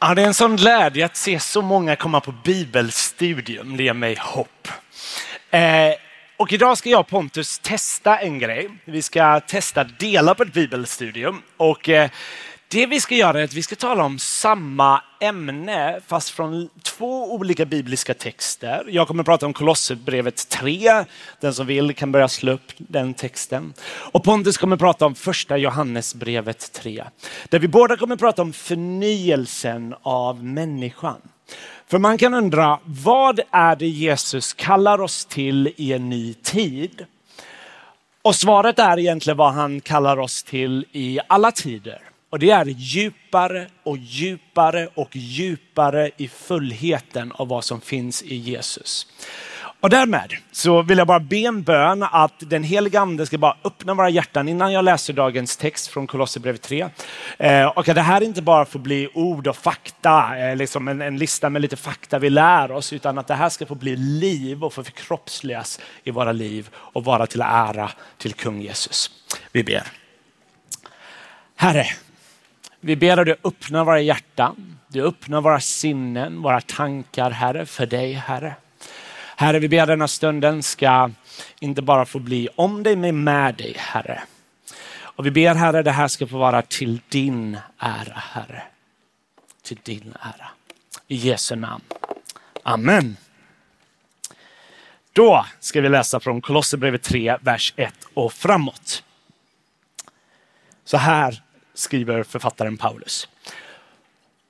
Ja, det är en sån glädje att se så många komma på bibelstudium. Det ger mig hopp. Eh, och idag ska jag och Pontus testa en grej. Vi ska testa dela på ett bibelstudium. Och eh, det vi ska göra är att vi ska tala om samma ämne fast från två olika bibliska texter. Jag kommer att prata om Kolosserbrevet 3. Den som vill kan börja slå upp den texten. Och Pontus kommer att prata om första Johannesbrevet 3. Där vi båda kommer att prata om förnyelsen av människan. För man kan undra, vad är det Jesus kallar oss till i en ny tid? Och svaret är egentligen vad han kallar oss till i alla tider. Och det är djupare och djupare och djupare i fullheten av vad som finns i Jesus. Och därmed så vill jag bara be en bön att den heliga ande ska bara öppna våra hjärtan innan jag läser dagens text från Kolosserbrevet 3. Eh, och att det här inte bara får bli ord och fakta, eh, liksom en, en, lista med lite fakta vi lär oss, utan att det här ska få bli liv och få förkroppsligas i våra liv och vara till ära till kung Jesus. Vi ber. Herre, vi ber att du öppnar våra hjärtan, du öppnar våra sinnen, våra tankar, Herre, för dig, Herre. Herre, vi ber denna stunden ska inte bara få bli om dig, men med dig, Herre. Och vi ber, Herre, det här ska få vara till din ära, Herre. Till din ära. I Jesu namn. Amen. Då ska vi läsa från Kolosserbrevet 3, vers 1 och framåt. Så här skriver författaren Paulus.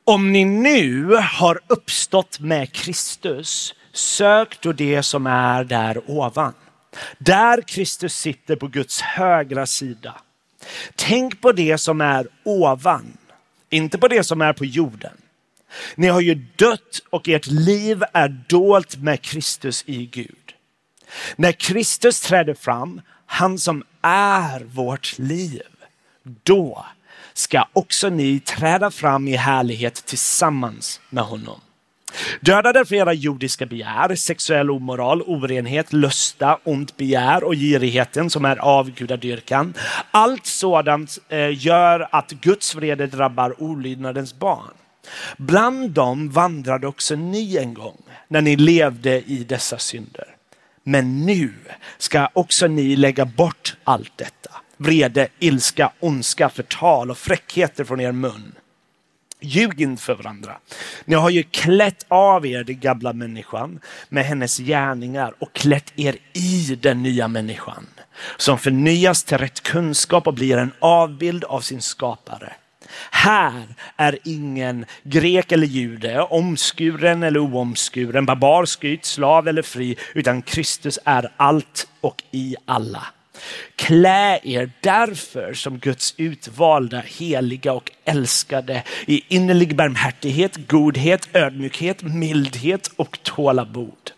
Om ni nu har uppstått med Kristus, sök då det som är där ovan. Där Kristus sitter på Guds högra sida. Tänk på det som är ovan, inte på det som är på jorden. Ni har ju dött och ert liv är dolt med Kristus i Gud. När Kristus träder fram, han som är vårt liv, då ska också ni träda fram i härlighet tillsammans med honom. Döda därför era jordiska begär, sexuell omoral, orenhet, lusta, ont begär och girigheten som är avgudadyrkan. Allt sådant eh, gör att Guds vrede drabbar olydnadens barn. Bland dem vandrade också ni en gång när ni levde i dessa synder. Men nu ska också ni lägga bort allt detta vrede, ilska, ondska, förtal och fräckheter från er mun. Ljug inte för varandra. Ni har ju klätt av er den gamla människan med hennes gärningar och klätt er i den nya människan som förnyas till rätt kunskap och blir en avbild av sin skapare. Här är ingen grek eller jude, omskuren eller oomskuren, barbar, skyt, slav eller fri, utan Kristus är allt och i alla. Klä er därför som Guds utvalda, heliga och älskade i innerlig barmhärtighet, godhet, ödmjukhet, mildhet och tålamod.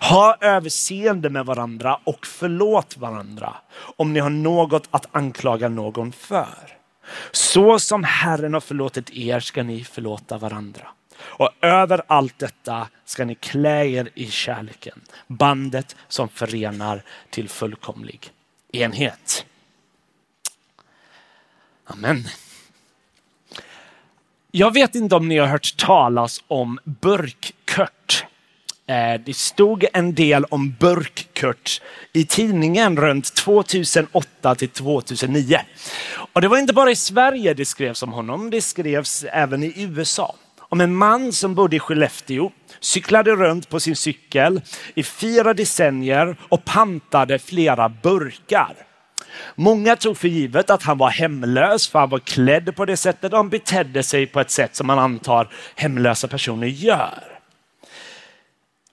Ha överseende med varandra och förlåt varandra om ni har något att anklaga någon för. Så som Herren har förlåtit er ska ni förlåta varandra. Och över allt detta ska ni klä er i kärleken, bandet som förenar till fullkomlig enhet. Amen. Jag vet inte om ni har hört talas om burkkört. Eh, det stod en del om burkkört i tidningen runt 2008 till 2009. Och det var inte bara i Sverige det skrevs om honom, det skrevs även i USA om en man som bodde i Skellefteå, cyklade runt på sin cykel i fyra decennier och pantade flera burkar. Många tog för givet att han var hemlös för han var klädd på det sättet och han betedde sig på ett sätt som man antar hemlösa personer gör.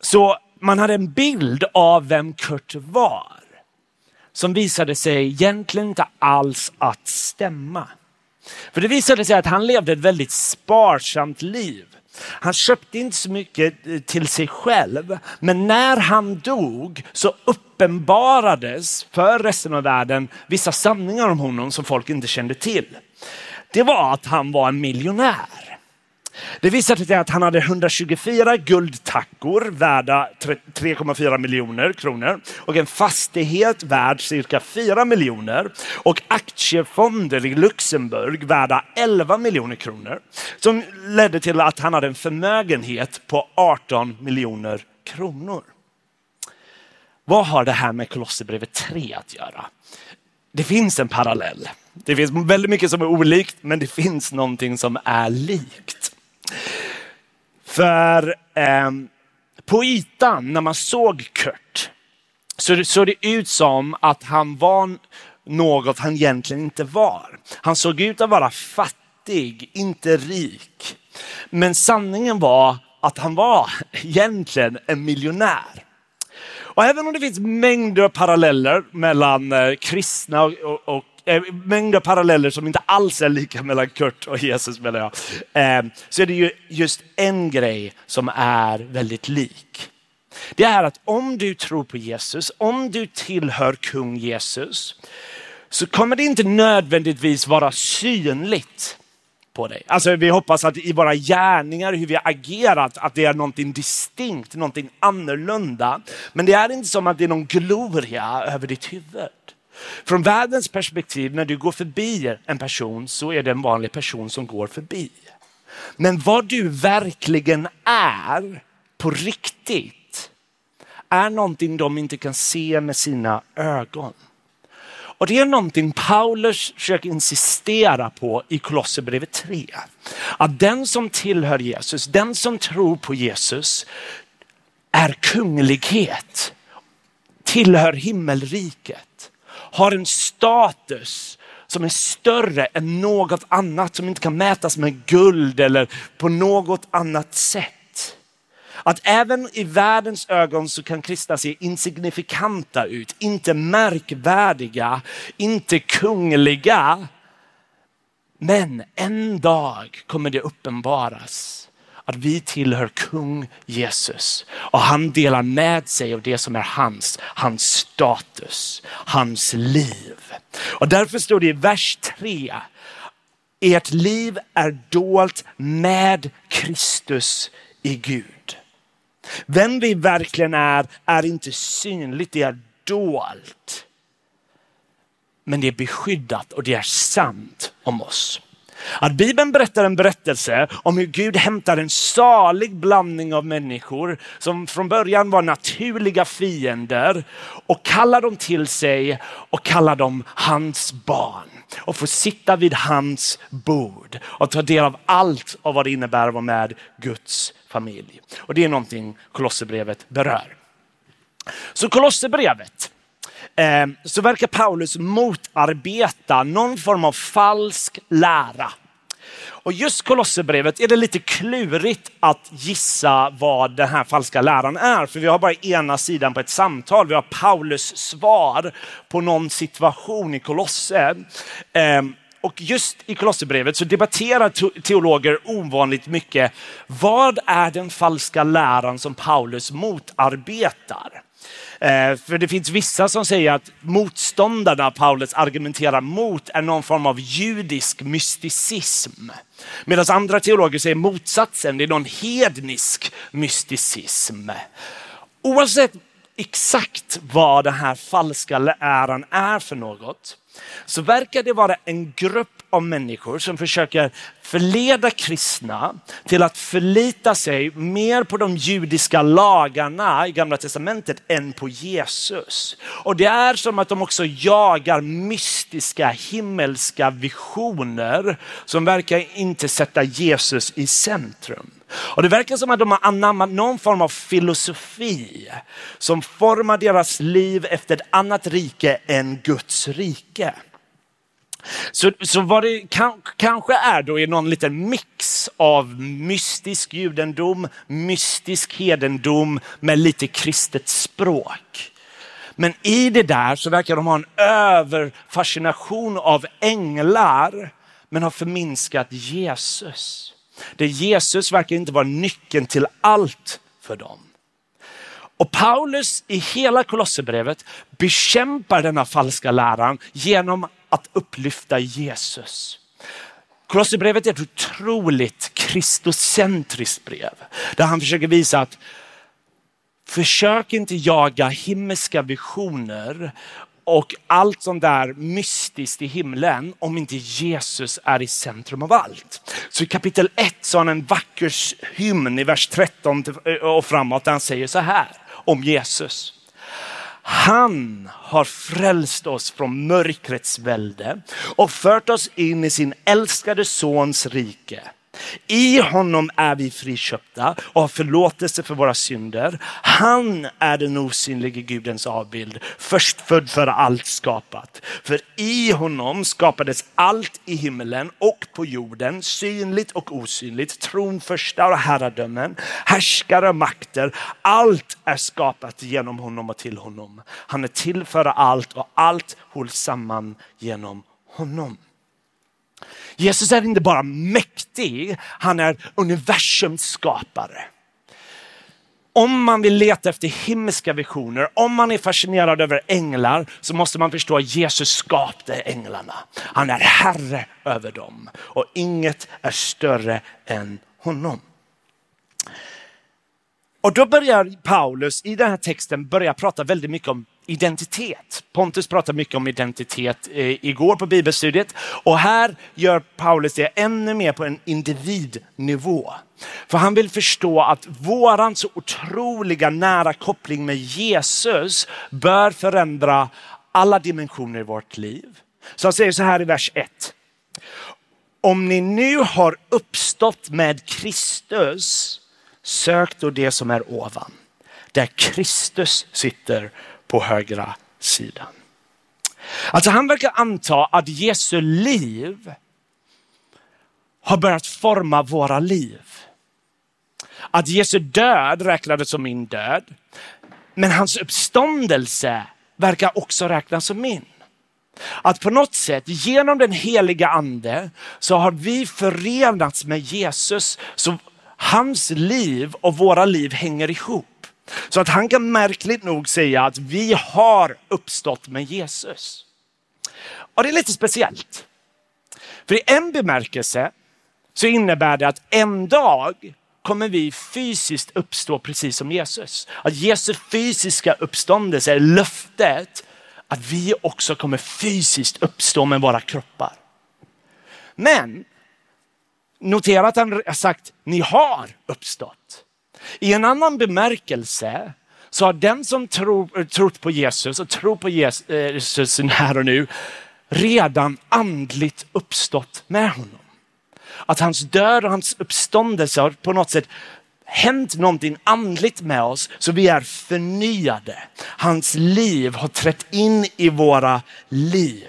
Så man hade en bild av vem Kurt var som visade sig egentligen inte alls att stämma. För det visade sig att han levde ett väldigt sparsamt liv. Han köpte inte så mycket eh, till sig själv, men när han dog så uppenbarades för resten av världen vissa sanningar om honom som folk inte kände till. Det var att han var en miljonär. Det visade sig att han hade 124 guldtackor värda 3,4 miljoner kronor och en fastighet värd cirka 4 miljoner och aktiefonder i Luxemburg värda 11 miljoner kronor som ledde till att han hade en förmögenhet på 18 miljoner kronor. Vad har det här med Kolosserbrevet 3 att göra? Det finns en parallell. Det finns väldigt mycket som är olikt, men det finns någonting som är likt. För eh, på ytan, när man såg Kurt, så såg det ut som att han var något han egentligen inte var. Han såg ut att vara fattig, inte rik. Men sanningen var att han var egentligen en miljonär. Och även om det finns mängder av paralleller mellan eh, kristna och, och, och eh, mängder av paralleller som inte alls är lika mellan Kurt och Jesus menar jag. Eh, så är det ju just en grej som är väldigt lik. Det är att om du tror på Jesus, om du tillhör kung Jesus, så kommer det inte nödvändigtvis vara synligt på dig. Alltså vi hoppas att i våra gärningar, hur vi har agerat, att det är någonting distinkt, någonting annorlunda. Men det är inte som att det är någon gloria över ditt huvud. Från världens perspektiv, när du går förbi en person så är det en vanlig person som går förbi. Men vad du verkligen är på riktigt är någonting de inte kan se med sina ögon. Och det är någonting Paulus försöker insistera på i Kolosserbrevet 3. Att den som tillhör Jesus, den som tror på Jesus är kunglighet, tillhör himmelriket, har en status som är större än något annat som inte kan mätas med guld eller på något annat sätt. Att även i världens ögon så kan kristna se insignifikanta ut, inte märkvärdiga, inte kungliga. Men en dag kommer det uppenbaras att vi tillhör kung Jesus och han delar med sig av det som är hans, hans status, hans liv. Och därför står det i vers 3, ert liv är dolt med Kristus i Gud. Vem vi verkligen är, är inte synligt, det är dolt. Men det är beskyddat och det är sant om oss. Att Bibeln berättar en berättelse om hur Gud hämtar en salig blandning av människor som från början var naturliga fiender och kallar dem till sig och kallar dem hans barn och får sitta vid hans bord och ta del av allt av vad det innebär att vara med Guds familj. Och det är någonting Kolosserbrevet berör. Så Kolosserbrevet Ehm, så verkar Paulus motarbeta någon form av falsk lära. Och just Kolosserbrevet är det lite klurigt att gissa vad den här falska läran är. För vi har bara ena sidan på ett samtal. Vi har Paulus svar på någon situation i Kolosse. Ehm, och just i Kolosserbrevet så debatterar teologer ovanligt mycket. Vad är den falska läran som Paulus motarbetar? Eh, för det finns vissa som säger att motståndarna Paulus argumenterar mot är någon form av judisk mysticism. Medan andra teologer säger motsatsen, det är någon hednisk mysticism. Oavsett exakt vad den här falska läran är för något, så verkar det vara en grupp av människor som försöker förleda kristna till att förlita sig mer på de judiska lagarna i gamla testamentet än på Jesus. Och det är som att de också jagar mystiska himmelska visioner som verkar inte sätta Jesus i centrum. Och det verkar som att de har anammat någon form av filosofi som formar deras liv efter ett annat rike än Guds rike. Så, så vad det kan, kanske är då är någon liten mix av mystisk judendom, mystisk hedendom med lite kristet språk. Men i det där så verkar de ha en överfascination av änglar men har förminskat Jesus. Det Jesus verkar inte vara nyckeln till allt för dem. Och Paulus i hela Kolosserbrevet bekämpar denna falska läran genom att upplyfta Jesus. Kolosserbrevet är ett otroligt kristocentriskt brev där han försöker visa att försök inte jaga himmelska visioner och allt sånt där mystiskt i himlen om inte Jesus är i centrum av allt. Så i kapitel 1 så har han en vacker hymn i vers 13 och framåt där han säger så här om Jesus. Han har frälst oss från mörkrets välde och fört oss in i sin älskade sons rike. I honom är vi friköpta och har förlåtelse för våra synder. Han är den osynlige Gudens avbild, förstfödd för allt skapat. För i honom skapades allt i himmelen och på jorden, synligt och osynligt, tronförstar och herradömen, härskare och makter. Allt är skapat genom honom och till honom. Han är till för allt och allt hålls samman genom honom. Jesus är inte bara mäktig, han är universums skapare. Om man vill leta efter himmelska visioner, om man är fascinerad över änglar så måste man förstå att Jesus skapade änglarna. Han är herre över dem och inget är större än honom. Och då börjar Paulus i den här texten börja prata väldigt mycket om identitet. Pontus pratade mycket om identitet eh, igår på bibelstudiet och här gör Paulus det ännu mer på en individnivå. För han vill förstå att våran så otroliga nära koppling med Jesus bör förändra alla dimensioner i vårt liv. Så han säger så här i vers 1. Om ni nu har uppstått med Kristus, sök då det som är ovan, där Kristus sitter på högra sidan. Alltså han verkar anta att Jesu liv har börjat forma våra liv. Att Jesu död räknades som min död. Men hans uppståndelse verkar också räknas som min. Att på något sätt genom den heliga ande så har vi förenats med Jesus. Så hans liv och våra liv hänger ihop. Så att han kan märkligt nog säga att vi har uppstått med Jesus. Och det är lite speciellt. För i en bemärkelse så innebär det att en dag kommer vi fysiskt uppstå precis som Jesus. Att Jesu fysiska uppståndelse är löftet att vi också kommer fysiskt uppstå med våra kroppar. Men notera att han har sagt, ni har uppstått. I en annan bemärkelse så har den som tror, trott på Jesus och tror på eh, Jesus här och nu redan andligt uppstått med honom. Att hans död och hans uppståndelse har på något sätt hänt någonting andligt med oss så vi är förnyade. Hans liv har trätt in i våra liv.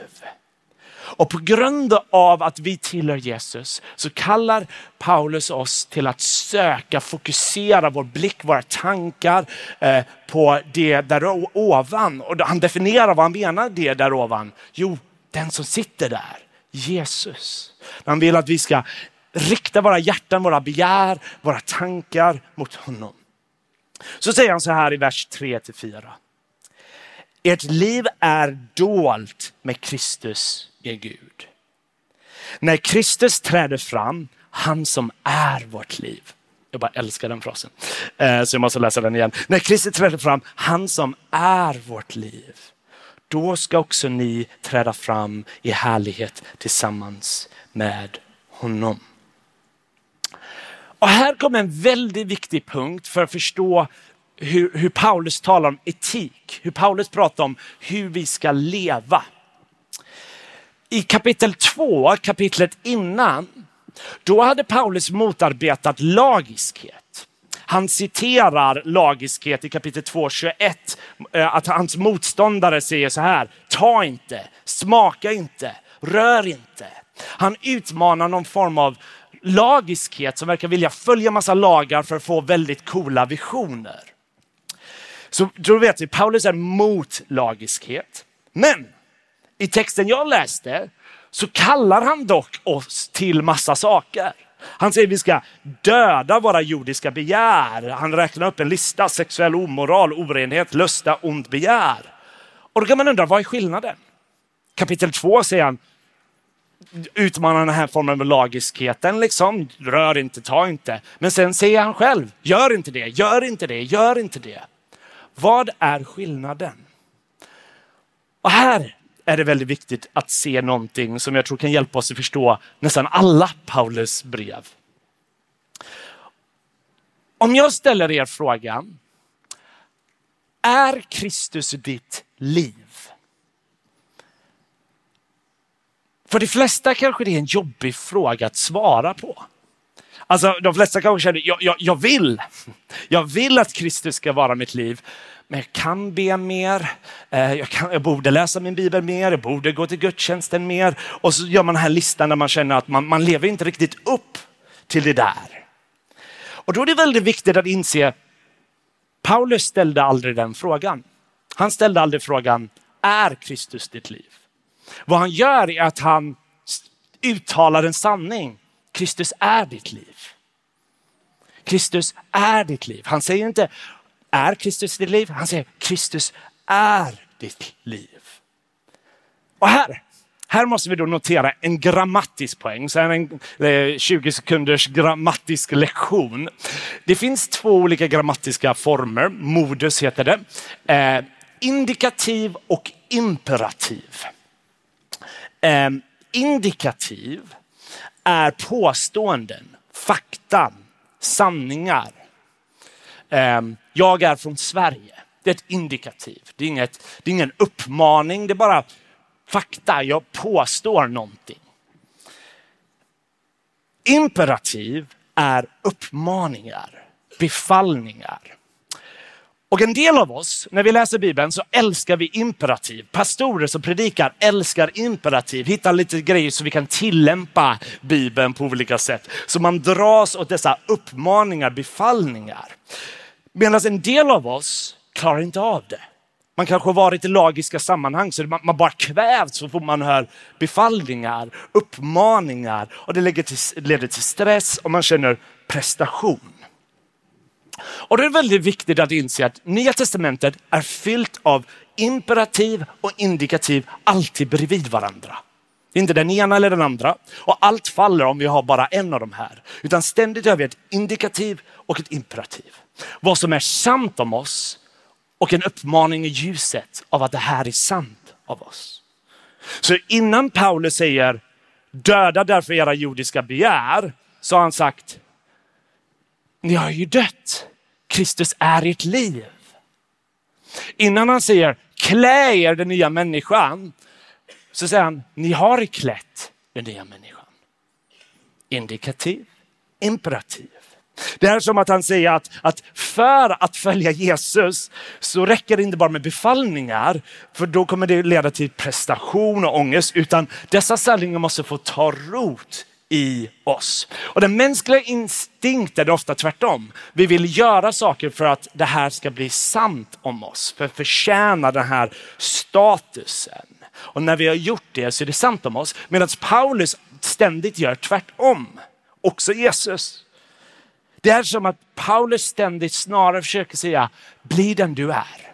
Och på grund av att vi tillhör Jesus så kallar Paulus oss till att söka, fokusera vår blick, våra tankar eh, på det där ovan. Och han definierar vad han menar det där ovan. Jo, den som sitter där, Jesus. Han vill att vi ska rikta våra hjärtan, våra begär, våra tankar mot honom. Så säger han så här i vers 3 till 4. Ert liv är dolt med Kristus är Gud. När Kristus träder fram, han som är vårt liv. Jag bara älskar den frasen. Eh, så jag måste läsa den igen. När Kristus träder fram, han som är vårt liv. Då ska också ni träda fram i härlighet tillsammans med honom. Och här kommer en väldigt viktig punkt för att förstå hur, hur Paulus talar om etik. Hur Paulus pratar om hur vi ska leva i kapitel 2, kapitlet innan, då hade Paulus motarbetat lagiskhet. Han citerar lagiskhet i kapitel 2, 21, eh, att hans motståndare säger så här, ta inte, smaka inte, rör inte. Han utmanar någon form av lagiskhet som verkar vilja följa massa lagar för att få väldigt coola visioner. Så då vet vi, Paulus är mot lagiskhet. Men i texten jag läste så kallar han dock oss till massa saker. Han säger vi ska döda våra jordiska begär. Han räknar upp en lista, sexuell omoral, orenhet, lusta, ont begär. Och då kan man undra, vad är skillnaden? Kapitel 2 säger han, utmanar den här formen av lagiskheten. Liksom. Rör inte, ta inte. Men sen säger han själv, gör inte det, gör inte det, gör inte det. Vad är skillnaden? Och här är det väldigt viktigt att se någonting som jag tror kan hjälpa oss att förstå nästan alla Paulus brev. Om jag ställer er frågan, är Kristus ditt liv? För de flesta kanske det är en jobbig fråga att svara på. Alltså de flesta kanske känner, jag, jag, jag vill, jag vill att Kristus ska vara mitt liv. Men jag kan be mer, eh, jag, kan, jag borde läsa min bibel mer, jag borde gå till gudstjänsten mer. Och så gör man den här listan där man känner att man, man lever inte riktigt upp till det där. Och då är det väldigt viktigt att inse, Paulus ställde aldrig den frågan. Han ställde aldrig frågan, är Kristus ditt liv? Vad han gör är att han uttalar en sanning. Kristus är ditt liv. Kristus är ditt liv. Han säger inte, är Kristus ditt liv? Han säger, Kristus är ditt liv. Och här, här måste vi då notera en grammatisk poäng, så en eh, 20 sekunders grammatisk lektion. Det finns två olika grammatiska former, modus heter det. Eh, indikativ och imperativ. Eh, indikativ är påståenden, fakta, sanningar. Ehm, jag är från Sverige. Det är ett indikativ. Det är, inget, det är ingen uppmaning, det är bara fakta. Jag påstår någonting. Imperativ är uppmaningar, befallningar. Och en del av oss, när vi läser Bibeln, så älskar vi imperativ. Pastorer som predikar älskar imperativ, hittar lite grejer så vi kan tillämpa Bibeln på olika sätt. Så man dras åt dessa uppmaningar, befallningar. Medan en del av oss klarar inte av det. Man kanske har varit i lagiska sammanhang så man, bara kvävs så får man höra befallningar, uppmaningar och det leder till stress och man känner prestation. Och det är väldigt viktigt att inse att Nya Testamentet är fyllt av imperativ och indikativ alltid bredvid varandra. Inte den ena eller den andra. Och allt faller om vi har bara en av de här. Utan ständigt har vi ett indikativ och ett imperativ. Vad som är sant om oss och en uppmaning i ljuset av att det här är sant av oss. Så innan Paulus säger döda därför era jordiska begär, så har han sagt ni har ju dött. Kristus är ert liv. Innan han säger klä er den nya människan, så säger han ni har klätt den nya människan. Indikativ, imperativ. Det är som att han säger att, att för att följa Jesus så räcker det inte bara med befallningar, för då kommer det leda till prestation och ångest, utan dessa sanningar måste få ta rot i oss. Och den mänskliga instinkten är ofta tvärtom. Vi vill göra saker för att det här ska bli sant om oss, för att förtjäna den här statusen. Och när vi har gjort det så är det sant om oss. Medan Paulus ständigt gör tvärtom. Också Jesus. Det är som att Paulus ständigt snarare försöker säga, bli den du är.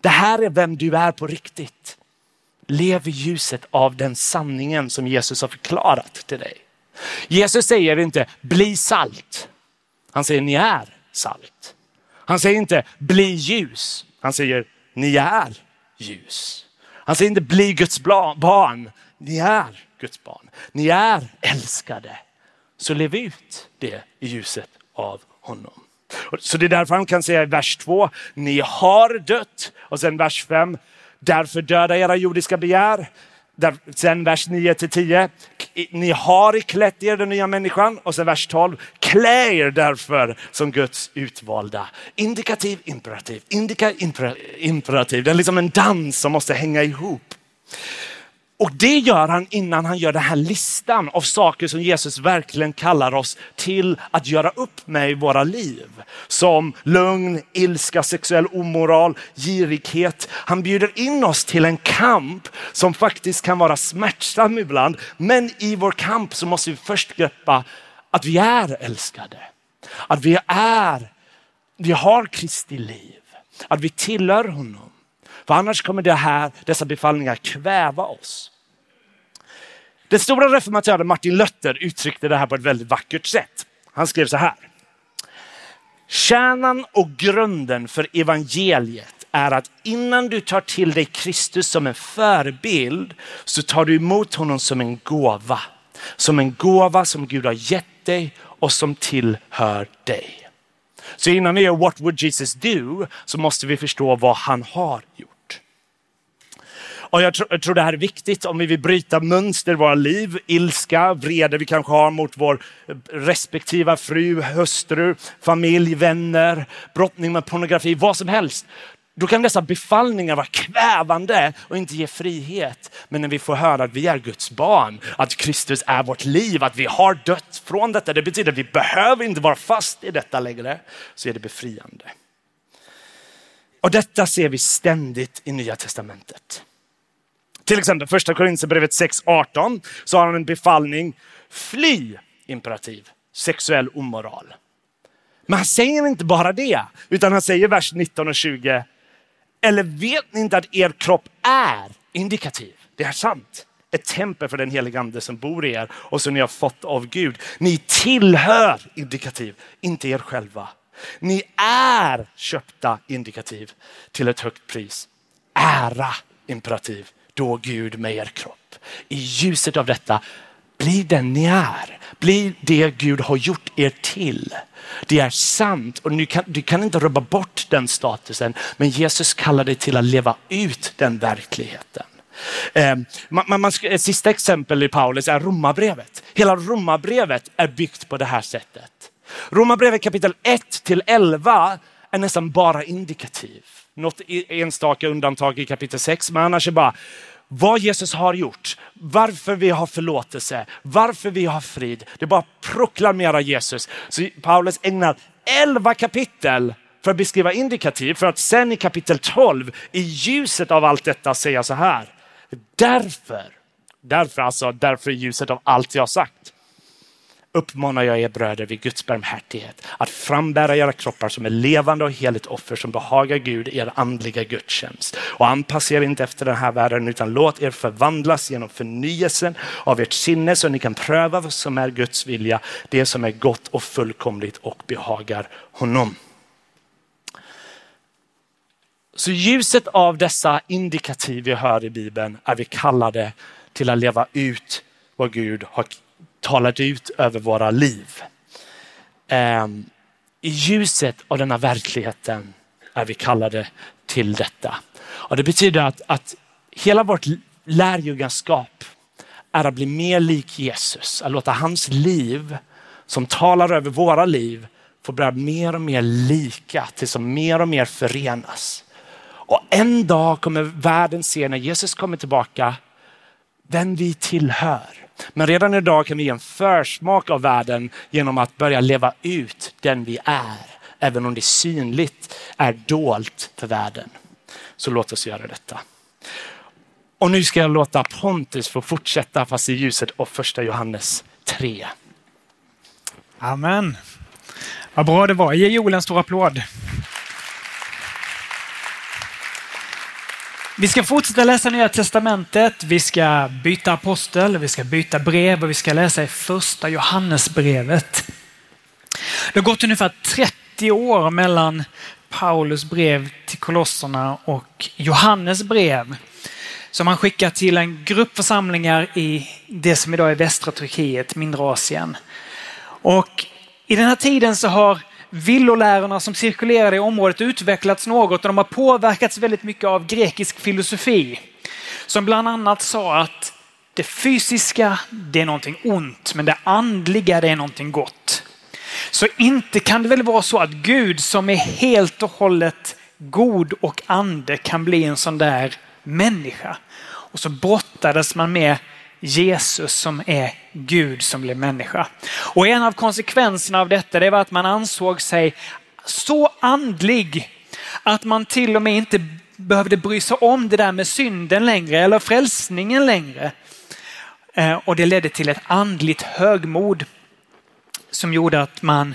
Det här är vem du är på riktigt. Lev i ljuset av den sanningen som Jesus har förklarat till dig. Jesus säger inte bli salt. Han säger ni är salt. Han säger inte bli ljus. Han säger ni är ljus. Han säger inte bli Guds barn. Ni är Guds barn. Ni är älskade. Så lev ut det i ljuset av honom. Så det är därför han kan säga i vers 2, ni har dött. Och sen vers 5, Därför döda era jordiska begär. Där, sen vers 9 till 10. Ni har klätt er den nya människan. Och sen vers 12. Klä er därför som Guds utvalda. Indikativ, imperativ. Indika, imperativ. Det är liksom en dans som måste hänga ihop. Och det gör han innan han gör den här listan av saker som Jesus verkligen kallar oss till att göra upp med i våra liv. Som lugn, ilska, sexuell omoral, girighet. Han bjuder in oss till en kamp som faktiskt kan vara smärtsam ibland. Men i vår kamp så måste vi först greppa att vi är älskade. Att vi är, vi har Kristi liv. Att vi tillhör honom. För annars kommer det här, dessa befallningar kväva oss. Den stora reformatören Martin Luther uttryckte det här på ett väldigt vackert sätt. Han skrev så här. Kärnan och grunden för evangeliet är att innan du tar till dig Kristus som en förebild så tar du emot honom som en gåva. Som en gåva som Gud har gett dig och som tillhör dig. Så innan vi gör What would Jesus do så måste vi förstå vad han har gjort. Och jag, tror, jag tror det här är viktigt om vi vill bryta mönster i våra liv, ilska, vrede vi kanske har mot vår respektiva fru, hustru, familj, vänner, brottning med pornografi, vad som helst. Då kan dessa befallningar vara kvävande och inte ge frihet. Men när vi får höra att vi är Guds barn, att Kristus är vårt liv, att vi har dött från detta. Det betyder att vi behöver inte vara fast i detta längre. Så är det befriande. Och detta ser vi ständigt i Nya Testamentet. Till exempel första Korinthierbrevet 6.18 så har han en befallning. Fly imperativ, sexuell omoral. Men han säger inte bara det, utan han säger vers 19 och 20. Eller vet ni inte att er kropp är indikativ? Det är sant. Ett tempel för den helige ande som bor i er och som ni har fått av Gud. Ni tillhör indikativ, inte er själva. Ni är köpta indikativ till ett högt pris. Ära imperativ då Gud med er kropp. I ljuset av detta, bli den ni är. Bli det Gud har gjort er till. Det är sant och du kan, du kan inte rubba bort den statusen. Men Jesus kallar dig till att leva ut den verkligheten. Eh, man, man, ett sista exempel i Paulus är Romarbrevet. Hela Romarbrevet är byggt på det här sättet. Romarbrevet kapitel 1 till 11 är nästan bara indikativ. Något enstaka undantag i kapitel 6, men annars är bara vad Jesus har gjort, varför vi har förlåtelse, varför vi har frid. Det är bara proklamera Jesus. Så Paulus ägnar 11 kapitel för att beskriva indikativ, för att sen i kapitel 12 i ljuset av allt detta säga så här. Därför, därför alltså, därför i ljuset av allt jag har sagt uppmanar jag er bröder vid Guds barmhärtighet att frambära era kroppar som är levande och heligt offer som behagar Gud i er andliga gudstjänst. Och anpassa er inte efter den här världen utan låt er förvandlas genom förnyelsen av ert sinne så ni kan pröva vad som är Guds vilja, det som är gott och fullkomligt och behagar honom. Så ljuset av dessa indikativ vi hör i Bibeln är vi kallade till att leva ut vad Gud har talat ut över våra liv. Ehm, I ljuset av denna verkligheten är vi kallade till detta. Och det betyder att, att hela vårt lärjungaskap är att bli mer lik Jesus. Att låta hans liv som talar över våra liv få bli mer och mer lika tills som mer och mer förenas. Och en dag kommer världen se när Jesus kommer tillbaka vem vi tillhör. Men redan idag kan vi ge en försmak av världen genom att börja leva ut den vi är. Även om det synligt är dolt för världen. Så låt oss göra detta. Och nu ska jag låta Pontus få fortsätta fast i ljuset av första Johannes 3. Amen. Vad bra det var. Ge Joel en stor applåd. Vi ska fortsätta läsa Nya Testamentet. Vi ska byta apostel, vi ska byta brev och vi ska läsa i första Johannesbrevet. Det har gått ungefär 30 år mellan Paulus brev till kolosserna och Johannes brev som han skickar till en grupp församlingar i det som idag är västra Turkiet, mindre Asien. Och i den här tiden så har villolärorna som cirkulerade i området utvecklats något och de har påverkats väldigt mycket av grekisk filosofi. Som bland annat sa att det fysiska, det är någonting ont, men det andliga, det är någonting gott. Så inte kan det väl vara så att Gud som är helt och hållet god och ande kan bli en sån där människa. Och så brottades man med Jesus som är Gud som blev människa. Och en av konsekvenserna av detta det var att man ansåg sig så andlig att man till och med inte behövde bry sig om det där med synden längre eller frälsningen längre. Eh, och det ledde till ett andligt högmod som gjorde att man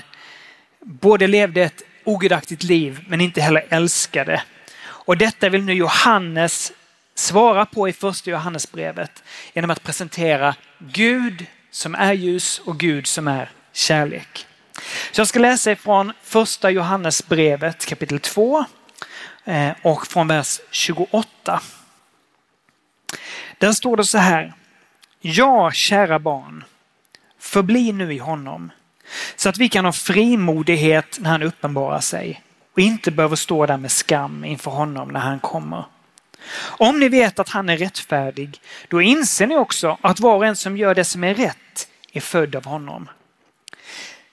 både levde ett ogudaktigt liv men inte heller älskade. Och detta vill nu Johannes svara på i första Johannesbrevet genom att presentera Gud som är ljus och Gud som är kärlek. Så jag ska läsa ifrån första Johannesbrevet kapitel 2 eh, och från vers 28. Där står det så här. Ja, kära barn, förbli nu i honom så att vi kan ha frimodighet när han uppenbarar sig och inte behöver stå där med skam inför honom när han kommer. Om ni vet att han är rättfärdig, då inser ni också att var och en som gör det som är rätt är född av honom.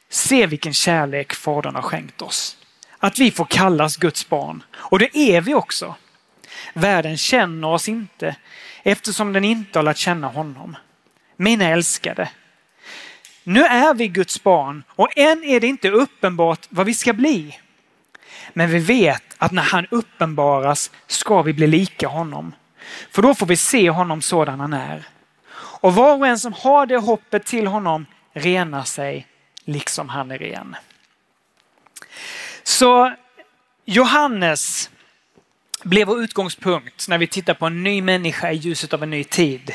Se vilken kärlek Fadern har skänkt oss. Att vi får kallas Guds barn. Och det är vi också. Världen känner oss inte eftersom den inte har lärt känna honom. Mina älskade. Nu är vi Guds barn och än är det inte uppenbart vad vi ska bli. Men vi vet att när han uppenbaras ska vi bli lika honom. För då får vi se honom sådan han är. Och var och en som har det hoppet till honom renar sig liksom han är ren. Så Johannes blev vår utgångspunkt när vi tittar på en ny människa i ljuset av en ny tid.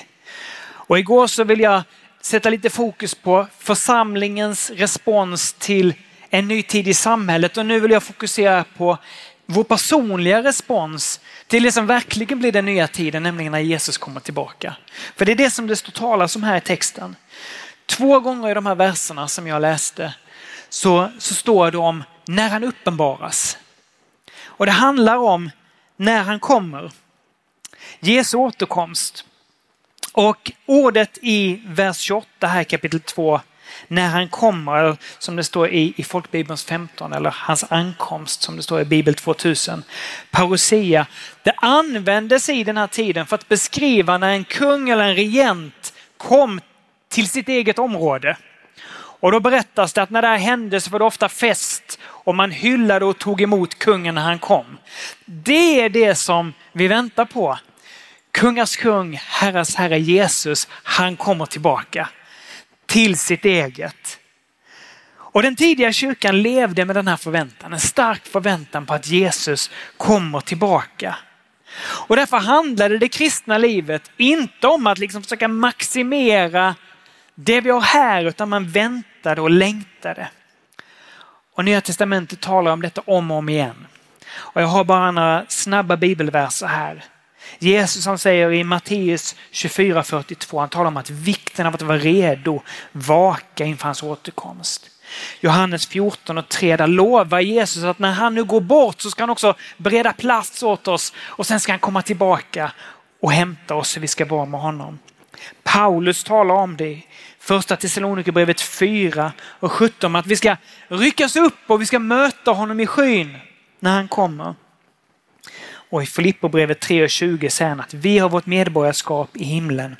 Och igår så vill jag sätta lite fokus på församlingens respons till en ny tid i samhället och nu vill jag fokusera på vår personliga respons till det som verkligen blir den nya tiden, nämligen när Jesus kommer tillbaka. För det är det som det står talas om här i texten. Två gånger i de här verserna som jag läste så, så står det om när han uppenbaras. Och det handlar om när han kommer. Jesu återkomst. Och ordet i vers 28 här kapitel 2 när han kommer, som det står i, i Folkbibelns 15, eller hans ankomst som det står i Bibel 2000. Parousia. Det användes i den här tiden för att beskriva när en kung eller en regent kom till sitt eget område. Och då berättas det att när det här hände så var det ofta fest och man hyllade och tog emot kungen när han kom. Det är det som vi väntar på. Kungars kung, herras herre Jesus, han kommer tillbaka till sitt eget. Och den tidiga kyrkan levde med den här förväntan, en stark förväntan på att Jesus kommer tillbaka. Och därför handlade det kristna livet inte om att liksom försöka maximera det vi har här, utan man väntade och längtade. Och Nya Testamentet talar om detta om och om igen. Och jag har bara några snabba bibelverser här. Jesus han säger i Matteus 24.42, han talar om att vikten av att vara redo, vaka inför hans återkomst. Johannes 14 och 3, där lovar Jesus att när han nu går bort så ska han också bereda plats åt oss och sen ska han komma tillbaka och hämta oss så vi ska vara med honom. Paulus talar om det i första Thessalonikerbrevet 4 och 17 att vi ska ryckas upp och vi ska möta honom i skyn när han kommer. Och i Filipperbrevet 3.20 säger han att vi har vårt medborgarskap i himlen.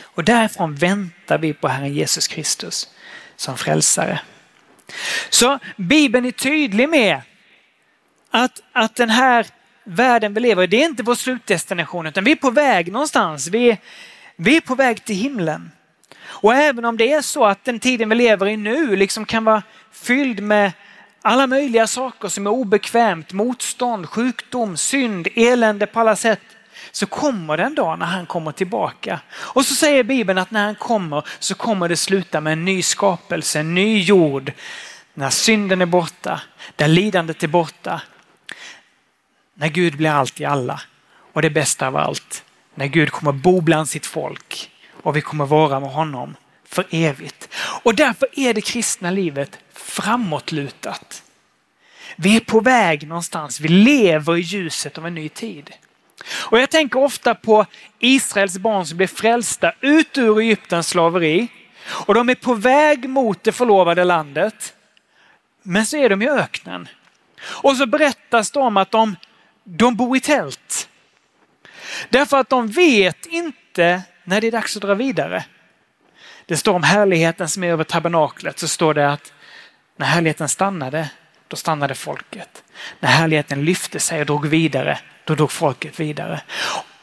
Och därifrån väntar vi på Herren Jesus Kristus som frälsare. Så Bibeln är tydlig med att, att den här världen vi lever i, det är inte vår slutdestination utan vi är på väg någonstans. Vi, vi är på väg till himlen. Och även om det är så att den tiden vi lever i nu liksom kan vara fylld med alla möjliga saker som är obekvämt, motstånd, sjukdom, synd, elände på alla sätt. Så kommer det en dag när han kommer tillbaka. Och så säger Bibeln att när han kommer så kommer det sluta med en ny skapelse, en ny jord. När synden är borta, där lidandet är borta. När Gud blir allt i alla. Och det bästa av allt, när Gud kommer bo bland sitt folk och vi kommer vara med honom för evigt. Och därför är det kristna livet framåtlutat. Vi är på väg någonstans. Vi lever i ljuset av en ny tid. Och jag tänker ofta på Israels barn som blev frälsta ut ur Egyptens slaveri. Och de är på väg mot det förlovade landet. Men så är de i öknen. Och så berättas det om att de, de bor i tält. Därför att de vet inte när det är dags att dra vidare. Det står om härligheten som är över tabernaklet så står det att när härligheten stannade, då stannade folket. När härligheten lyfte sig och drog vidare, då drog folket vidare.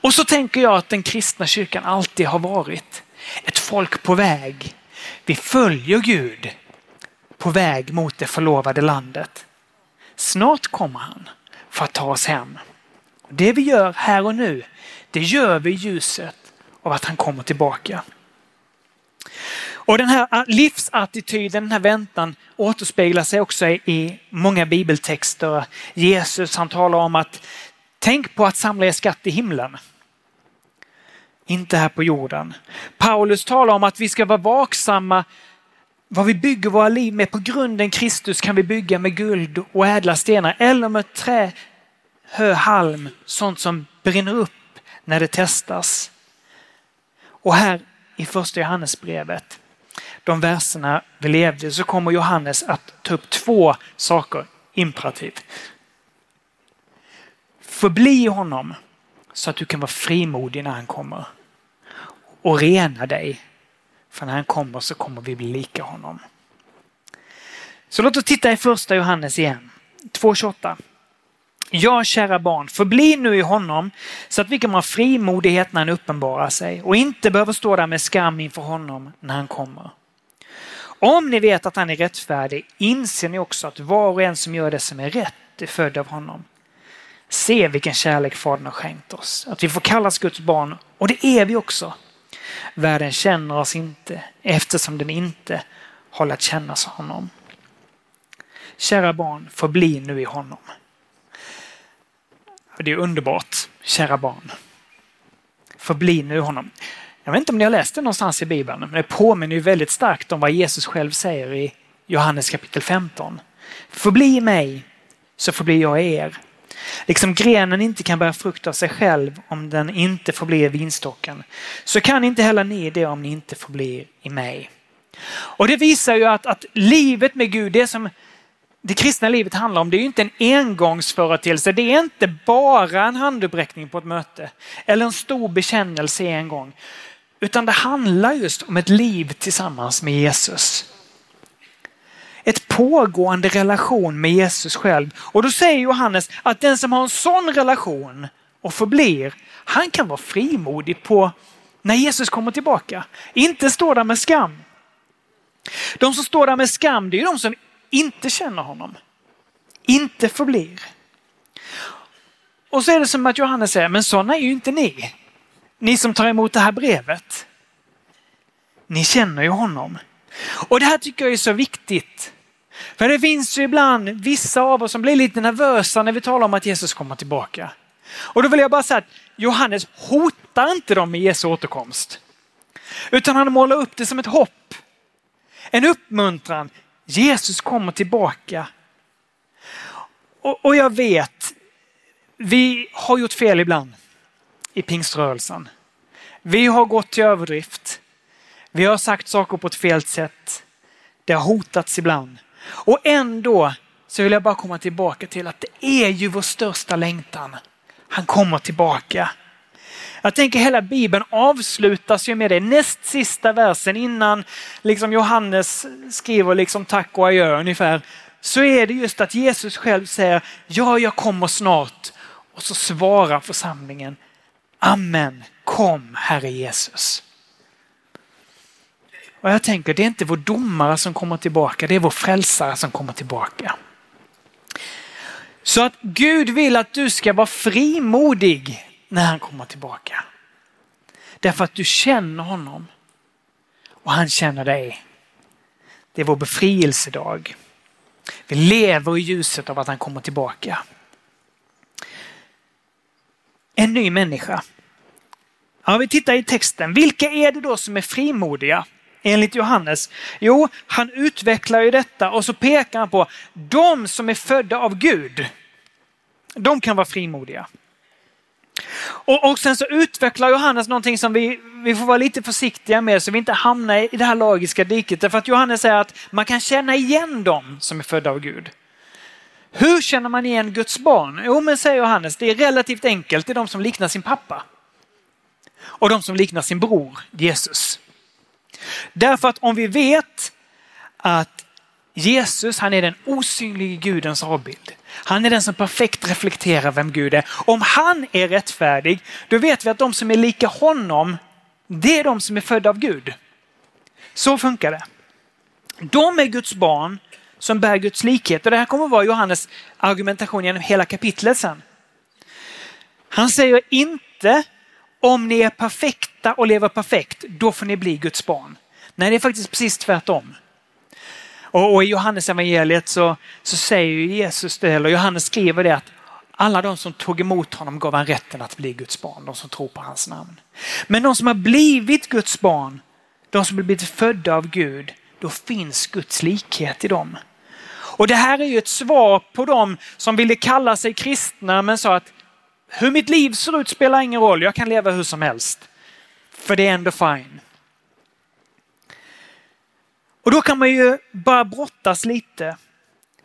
Och så tänker jag att den kristna kyrkan alltid har varit ett folk på väg. Vi följer Gud på väg mot det förlovade landet. Snart kommer han för att ta oss hem. Det vi gör här och nu, Det gör vi i ljuset av att han kommer tillbaka. Och den här ah, livsattityden, den här väntan återspeglar sig också i många bibeltexter. Jesus han talar om att tänk på att samla er skatt i himlen. Inte här på jorden. Paulus talar om att vi ska vara vaksamma vad vi bygger våra liv med. På grunden Kristus kan vi bygga med guld och ädla stenar eller med trä, hö, halm, sånt som brinner upp när det testas. Och här i första Johannesbrevet, de verserna vi levde, så kommer Johannes att ta upp två saker, imperativ. Förbli honom så att du kan vara frimodig när han kommer. Och rena dig, för när han kommer så kommer vi bli lika honom. Så låt oss titta i första Johannes igen, 2.28. Ja, kära barn, förbli nu i honom så att vi kan ha frimodighet när han uppenbarar sig och inte behöver stå där med skam inför honom när han kommer. Om ni vet att han är rättfärdig inser ni också att var och en som gör det som är rätt är född av honom. Se vilken kärlek Fadern har skänkt oss, att vi får kallas Guds barn och det är vi också. Världen känner oss inte eftersom den inte har lärt känna honom. Kära barn, förbli nu i honom. Det är underbart, kära barn. Förbli nu honom. Jag vet inte om ni har läst det någonstans i Bibeln, men det påminner ju väldigt starkt om vad Jesus själv säger i Johannes kapitel 15. Förbli mig, så förblir jag er. Liksom grenen inte kan bära frukt av sig själv om den inte förblir vinstocken, så kan inte heller ni det om ni inte förblir i mig. Och det visar ju att, att livet med Gud, det som det kristna livet handlar om, det är ju inte en engångsföreteelse. Det är inte bara en handuppräckning på ett möte eller en stor bekännelse en gång. Utan det handlar just om ett liv tillsammans med Jesus. Ett pågående relation med Jesus själv. Och då säger Johannes att den som har en sån relation och förblir, han kan vara frimodig på när Jesus kommer tillbaka. Inte stå där med skam. De som står där med skam, det är de som inte känner honom, inte förblir. Och så är det som att Johannes säger, men sådana är ju inte ni. Ni som tar emot det här brevet. Ni känner ju honom. Och det här tycker jag är så viktigt. För det finns ju ibland vissa av oss som blir lite nervösa när vi talar om att Jesus kommer tillbaka. Och då vill jag bara säga att Johannes hotar inte dem med Jesu återkomst. Utan han målar upp det som ett hopp. En uppmuntran. Jesus kommer tillbaka. Och, och jag vet, vi har gjort fel ibland i pingströrelsen. Vi har gått till överdrift. Vi har sagt saker på ett fel sätt. Det har hotats ibland. Och ändå så vill jag bara komma tillbaka till att det är ju vår största längtan. Han kommer tillbaka. Jag tänker hela Bibeln avslutas ju med det. Näst sista versen innan liksom Johannes skriver liksom tack och adjö ungefär. Så är det just att Jesus själv säger ja, jag kommer snart. Och så svarar församlingen Amen, kom Herre Jesus. Och jag tänker, det är inte vår domare som kommer tillbaka, det är vår frälsare som kommer tillbaka. Så att Gud vill att du ska vara frimodig när han kommer tillbaka. Därför att du känner honom och han känner dig. Det är vår befrielsedag. Vi lever i ljuset av att han kommer tillbaka. En ny människa. Ja, vi tittar i texten. Vilka är det då som är frimodiga? Enligt Johannes. Jo, han utvecklar ju detta och så pekar han på de som är födda av Gud. De kan vara frimodiga. Och, och sen så utvecklar Johannes någonting som vi, vi får vara lite försiktiga med så vi inte hamnar i det här lagiska diket. Därför att Johannes säger att man kan känna igen dem som är födda av Gud. Hur känner man igen Guds barn? Jo, men säger Johannes, det är relativt enkelt. Det är de som liknar sin pappa. Och de som liknar sin bror Jesus. Därför att om vi vet att Jesus, han är den osynlige Gudens avbild. Han är den som perfekt reflekterar vem Gud är. Om han är rättfärdig, då vet vi att de som är lika honom, det är de som är födda av Gud. Så funkar det. De är Guds barn som bär Guds likhet. Och det här kommer att vara Johannes argumentation genom hela kapitlet sen. Han säger inte om ni är perfekta och lever perfekt, då får ni bli Guds barn. Nej, det är faktiskt precis tvärtom. Och, och i Johannes evangeliet så, så säger Jesus det, eller Johannes skriver det att alla de som tog emot honom gav han rätten att bli Guds barn, de som tror på hans namn. Men de som har blivit Guds barn, de som har blivit födda av Gud, då finns Guds likhet i dem. Och det här är ju ett svar på dem som ville kalla sig kristna men sa att hur mitt liv ser ut spelar ingen roll, jag kan leva hur som helst. För det är ändå fine. Och då kan man ju bara brottas lite.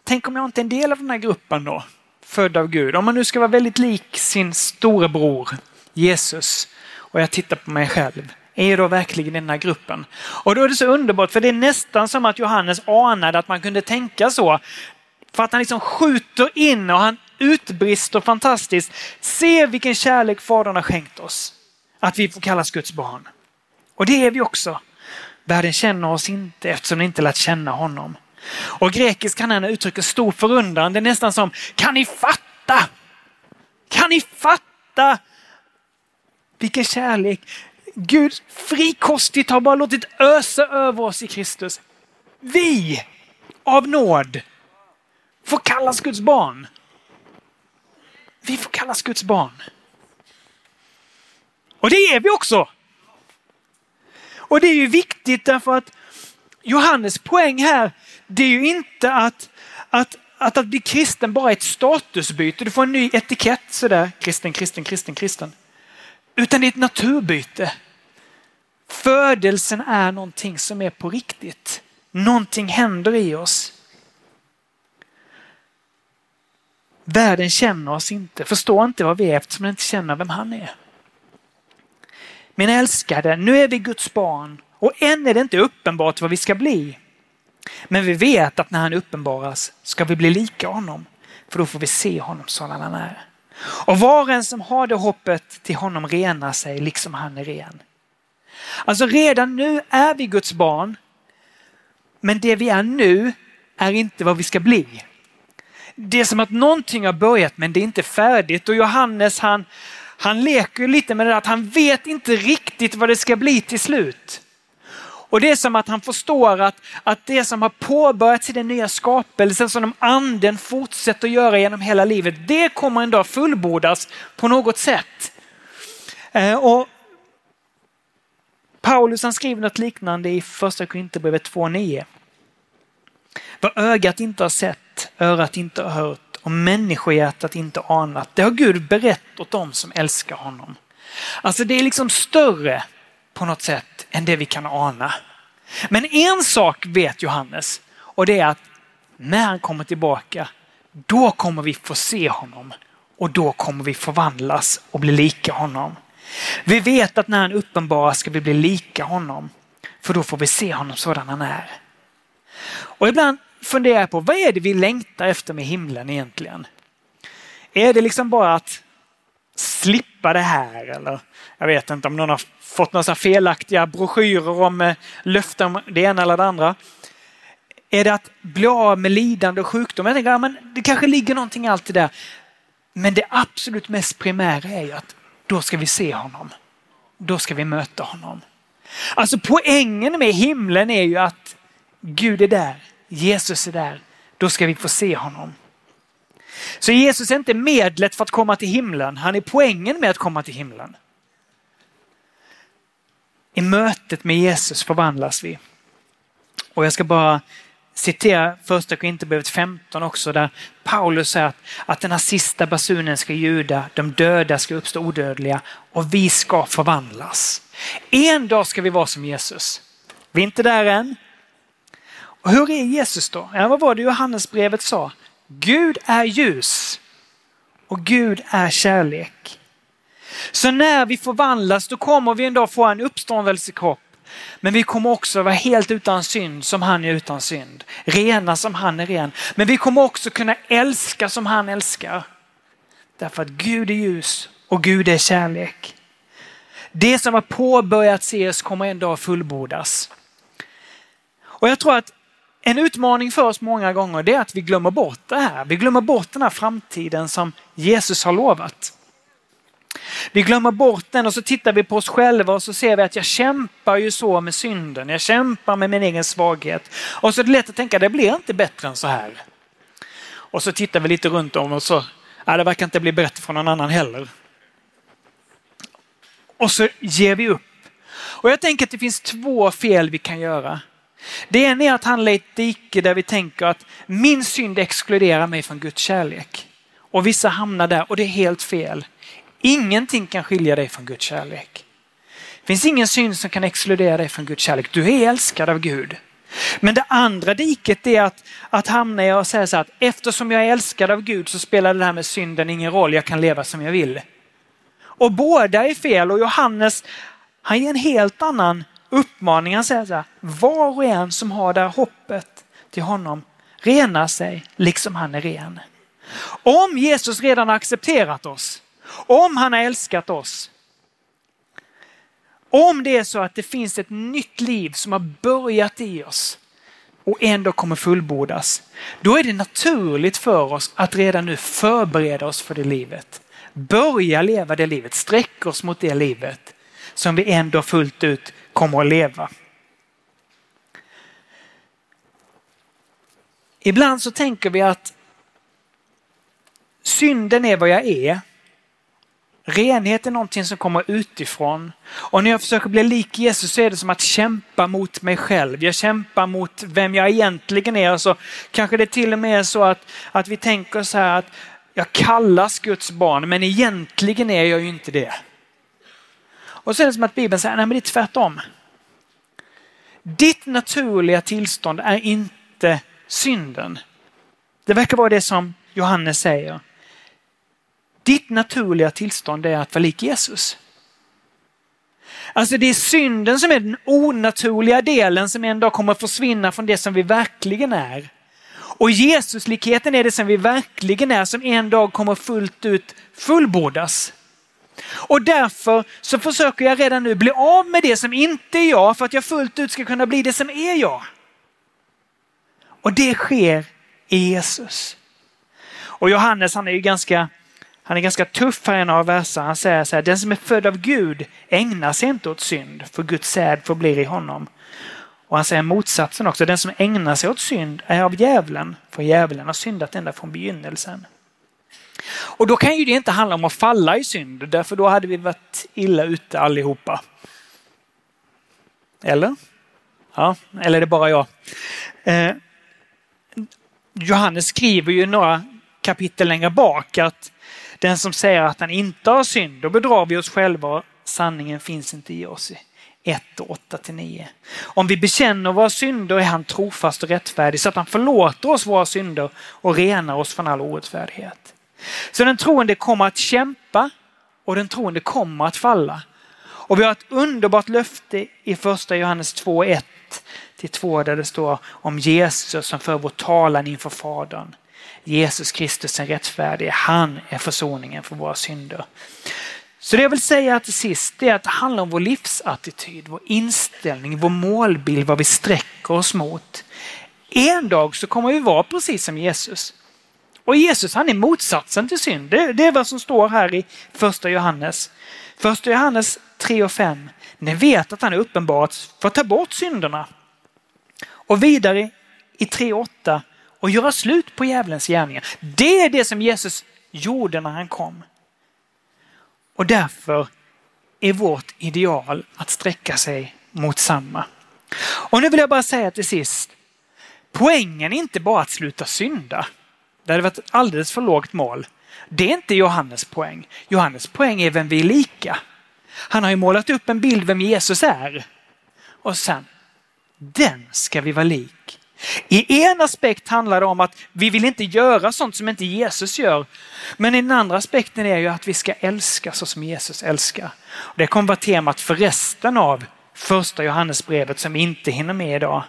Tänk om jag inte är en del av den här gruppen då? Född av Gud. Om man nu ska vara väldigt lik sin storebror Jesus och jag tittar på mig själv. Är jag då verkligen i den här gruppen? Och då är det så underbart för det är nästan som att Johannes anade att man kunde tänka så. För att han liksom skjuter in och han utbrister fantastiskt. Se vilken kärlek Fadern har skänkt oss. Att vi får kallas Guds barn. Och det är vi också. Världen känner oss inte eftersom den inte lärt känna honom. Och grekisk kan han uttrycka stor förundran. Det är nästan som, kan ni fatta? Kan ni fatta? Vilken kärlek. Gud frikostigt har bara låtit ösa över oss i Kristus. Vi, av nåd, får kallas Guds barn. Vi får kallas Guds barn. Och det är vi också. Och det är ju viktigt därför att Johannes poäng här, det är ju inte att, att, att, att bli kristen bara är ett statusbyte. Du får en ny etikett sådär, kristen, kristen, kristen, kristen. Utan det är ett naturbyte. Födelsen är någonting som är på riktigt. Någonting händer i oss. Världen känner oss inte, förstår inte vad vi är eftersom den inte känner vem han är. Min älskade, nu är vi Guds barn och än är det inte uppenbart vad vi ska bli. Men vi vet att när han uppenbaras ska vi bli lika honom, för då får vi se honom sådan han är. Och var och en som har det hoppet till honom renar sig liksom han är ren. Alltså redan nu är vi Guds barn, men det vi är nu är inte vad vi ska bli. Det är som att någonting har börjat men det är inte färdigt och Johannes han, han leker lite med det där att han vet inte riktigt vad det ska bli till slut. Och det är som att han förstår att, att det som har påbörjats i den nya skapelsen som anden fortsätter att göra genom hela livet, det kommer en dag fullbordas på något sätt. Eh, och Paulus han skriver något liknande i första Korinthierbrevet 2.9. Vad ögat inte har sett, örat inte har hört och människohjärtat inte anat. Det har Gud berett åt dem som älskar honom. Alltså det är liksom större på något sätt än det vi kan ana. Men en sak vet Johannes och det är att när han kommer tillbaka, då kommer vi få se honom och då kommer vi förvandlas och bli lika honom. Vi vet att när han uppenbaras ska vi bli lika honom, för då får vi se honom sådan han är. Och ibland funderar jag på vad är det vi längtar efter med himlen egentligen? Är det liksom bara att slippa det här eller jag vet inte om någon har fått några felaktiga broschyrer om eh, löften om det ena eller det andra. Är det att bli av med lidande och sjukdom? Jag tänker, ja, men det kanske ligger någonting i allt det där. Men det absolut mest primära är ju att då ska vi se honom. Då ska vi möta honom. Alltså poängen med himlen är ju att Gud är där, Jesus är där. Då ska vi få se honom. Så Jesus är inte medlet för att komma till himlen, han är poängen med att komma till himlen. I mötet med Jesus förvandlas vi. Och jag ska bara citera första Korinthierbrevet 15 också där Paulus säger att, att den här sista basunen ska ljuda, de döda ska uppstå odödliga och vi ska förvandlas. En dag ska vi vara som Jesus. Vi är inte där än. Och hur är Jesus då? Ja, vad var det Johannesbrevet sa? Gud är ljus och Gud är kärlek. Så när vi förvandlas då kommer vi en dag få en uppståndelsekropp men vi kommer också vara helt utan synd som han är utan synd. Rena som han är ren. Men vi kommer också kunna älska som han älskar. Därför att Gud är ljus och Gud är kärlek. Det som har påbörjats i oss kommer en dag fullbordas. Och jag tror att en utmaning för oss många gånger det är att vi glömmer bort det här. Vi glömmer bort den här framtiden som Jesus har lovat. Vi glömmer bort den och så tittar vi på oss själva och så ser vi att jag kämpar ju så med synden. Jag kämpar med min egen svaghet. Och så är det lätt att tänka, det blir inte bättre än så här. Och så tittar vi lite runt om och så, ja, det verkar inte bli bättre för någon annan heller. Och så ger vi upp. Och jag tänker att det finns två fel vi kan göra. Det ena är att handla i ett dike där vi tänker att min synd exkluderar mig från Guds kärlek. Och vissa hamnar där och det är helt fel. Ingenting kan skilja dig från Guds kärlek. Det finns ingen synd som kan exkludera dig från Guds kärlek. Du är älskad av Gud. Men det andra diket är att, att hamna i och säga så att eftersom jag är älskad av Gud så spelar det här med synden ingen roll. Jag kan leva som jag vill. Och båda är fel och Johannes han ger en helt annan Uppmaningen säger så här, var och en som har det här hoppet till honom renar sig liksom han är ren. Om Jesus redan har accepterat oss, om han har älskat oss, om det är så att det finns ett nytt liv som har börjat i oss och ändå kommer fullbordas, då är det naturligt för oss att redan nu förbereda oss för det livet. Börja leva det livet, sträcka oss mot det livet som vi ändå fullt ut kommer att leva. Ibland så tänker vi att synden är vad jag är. Renhet är någonting som kommer utifrån. Och när jag försöker bli lik Jesus så är det som att kämpa mot mig själv. Jag kämpar mot vem jag egentligen är. Så kanske det till och med är så att, att vi tänker så här att jag kallas Guds barn men egentligen är jag ju inte det. Och så är det som att Bibeln säger, nej men det är tvärtom. Ditt naturliga tillstånd är inte synden. Det verkar vara det som Johannes säger. Ditt naturliga tillstånd är att vara lik Jesus. Alltså det är synden som är den onaturliga delen som en dag kommer att försvinna från det som vi verkligen är. Och Jesuslikheten är det som vi verkligen är som en dag kommer fullt ut fullbordas. Och därför så försöker jag redan nu bli av med det som inte är jag för att jag fullt ut ska kunna bli det som är jag. Och det sker i Jesus. Och Johannes han är ju ganska, han är ganska tuff här i en av verserna. Han säger så här, den som är född av Gud ägnar sig inte åt synd, för Guds säd förblir i honom. Och han säger motsatsen också, den som ägnar sig åt synd är av djävulen, för djävulen har syndat ända från begynnelsen. Och då kan ju det inte handla om att falla i synd, därför då hade vi varit illa ute allihopa. Eller? Ja, eller är det bara jag? Eh, Johannes skriver ju några kapitel längre bak att den som säger att han inte har synd, då bedrar vi oss själva och sanningen finns inte i oss. 1 8 9. Om vi bekänner våra synder är han trofast och rättfärdig så att han förlåter oss våra synder och renar oss från all orättfärdighet. Så den troende kommer att kämpa och den troende kommer att falla. Och vi har ett underbart löfte i första Johannes 2, 1 till 2 där det står om Jesus som för vår talan inför Fadern. Jesus Kristus är rättfärdig, han är försoningen för våra synder. Så det jag vill säga till sist är att det handlar om vår livsattityd, vår inställning, vår målbild, vad vi sträcker oss mot. En dag så kommer vi vara precis som Jesus. Och Jesus han är motsatsen till synd. Det, det är vad som står här i första Johannes. Första Johannes 3 och 5. Ni vet att han är uppenbart för att ta bort synderna. Och vidare i 3 och 8 och göra slut på djävulens gärningar. Det är det som Jesus gjorde när han kom. Och därför är vårt ideal att sträcka sig mot samma. Och nu vill jag bara säga till sist. Poängen är inte bara att sluta synda. Det hade varit ett alldeles för lågt mål. Det är inte Johannes poäng. Johannes poäng är vem vi är lika. Han har ju målat upp en bild vem Jesus är. Och sen, den ska vi vara lik. I en aspekt handlar det om att vi vill inte göra sånt som inte Jesus gör. Men i den andra aspekten är ju att vi ska älska så som Jesus älskar. Det kommer vara temat för resten av första Johannesbrevet som vi inte hinner med idag.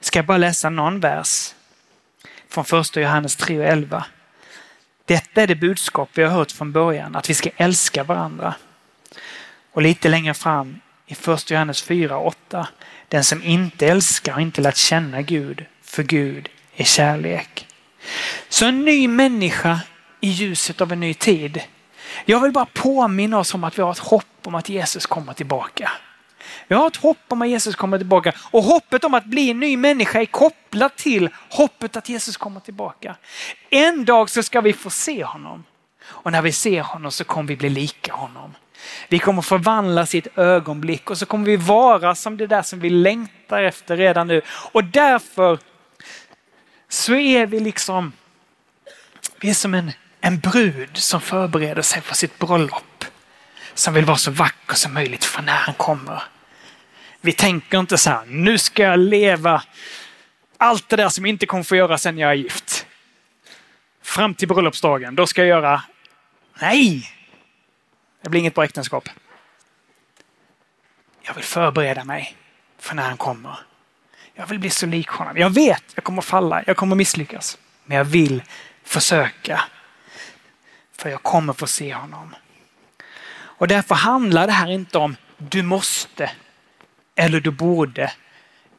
Ska jag bara läsa någon vers från första Johannes 3 och 11. Detta är det budskap vi har hört från början, att vi ska älska varandra. Och lite längre fram i första Johannes 4 och 8. Den som inte älskar har inte lärt känna Gud, för Gud är kärlek. Så en ny människa i ljuset av en ny tid. Jag vill bara påminna oss om att vi har ett hopp om att Jesus kommer tillbaka. Vi har ett hopp om att Jesus kommer tillbaka och hoppet om att bli en ny människa är kopplat till hoppet att Jesus kommer tillbaka. En dag så ska vi få se honom och när vi ser honom så kommer vi bli lika honom. Vi kommer förvandlas i ett ögonblick och så kommer vi vara som det där som vi längtar efter redan nu. Och därför så är vi liksom, vi är som en, en brud som förbereder sig för sitt bröllop. Som vill vara så vacker som möjligt för när han kommer. Vi tänker inte så här, nu ska jag leva allt det där som inte kommer få göra sen jag är gift. Fram till bröllopsdagen, då ska jag göra... Nej! Det blir inget bra äktenskap. Jag vill förbereda mig för när han kommer. Jag vill bli så lik honom. Jag vet, jag kommer falla, jag kommer misslyckas. Men jag vill försöka. För jag kommer få se honom. Och därför handlar det här inte om du måste eller du borde.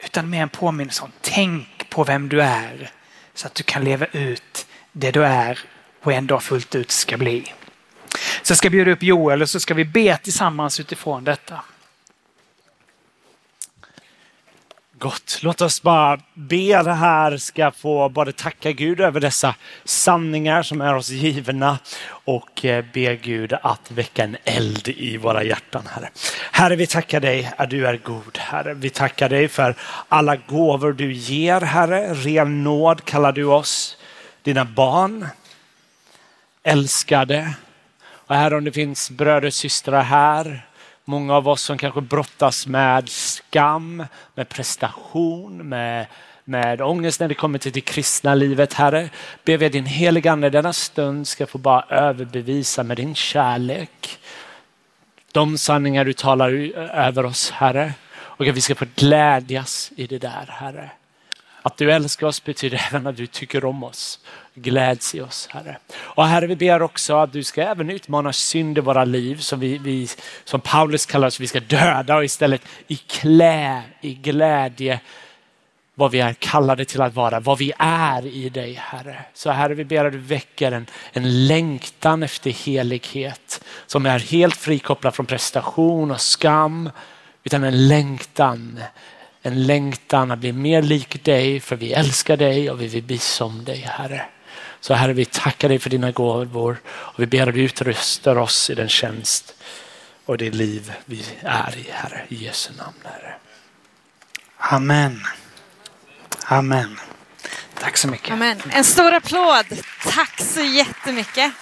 Utan mer en påminnelse om tänk på vem du är. Så att du kan leva ut det du är och en dag fullt ut ska bli. Så jag ska bjuda upp Joel och så ska vi be tillsammans utifrån detta. Gott. Låt oss bara be det här ska få både tacka Gud över dessa sanningar som är oss givna och eh, be Gud att väcka en eld i våra hjärtan, Herre. Herre, vi tackar dig att du är god, Herre. Vi tackar dig för alla gåvor du ger, Herre. Ren nåd kallar du oss, dina barn, älskade. Och Herre, om det finns bröder och systrar här Många av oss som kanske brottas med skam, med prestation, med, med ångest när det kommer till det kristna livet. Herre, ber vi att din heliga Ande denna stund ska få bara överbevisa med din kärlek. De sanningar du talar över oss, Herre. Och att vi ska få glädjas i det där, Herre. Att du älskar oss betyder även att du tycker om oss. Gläds i oss, Herre. Och Herre, vi ber också att du ska även utmana synd i våra liv som, vi, vi, som Paulus kallar oss, vi ska döda och istället i klä, i glädje vad vi är kallade till att vara, vad vi är i dig Herre. Så Herre, vi ber att du väcker en, en längtan efter helighet som är helt frikopplad från prestation och skam, utan en längtan en längtan att bli mer lik dig för vi älskar dig och vi vill bli som dig Herre. Så Herre, vi tackar dig för dina gåvor och vi ber att du utrustar oss i den tjänst och det liv vi är i Herre. I Jesu namn Herre. Amen. Amen. Tack så mycket. Amen. En stor applåd. Tack så jättemycket.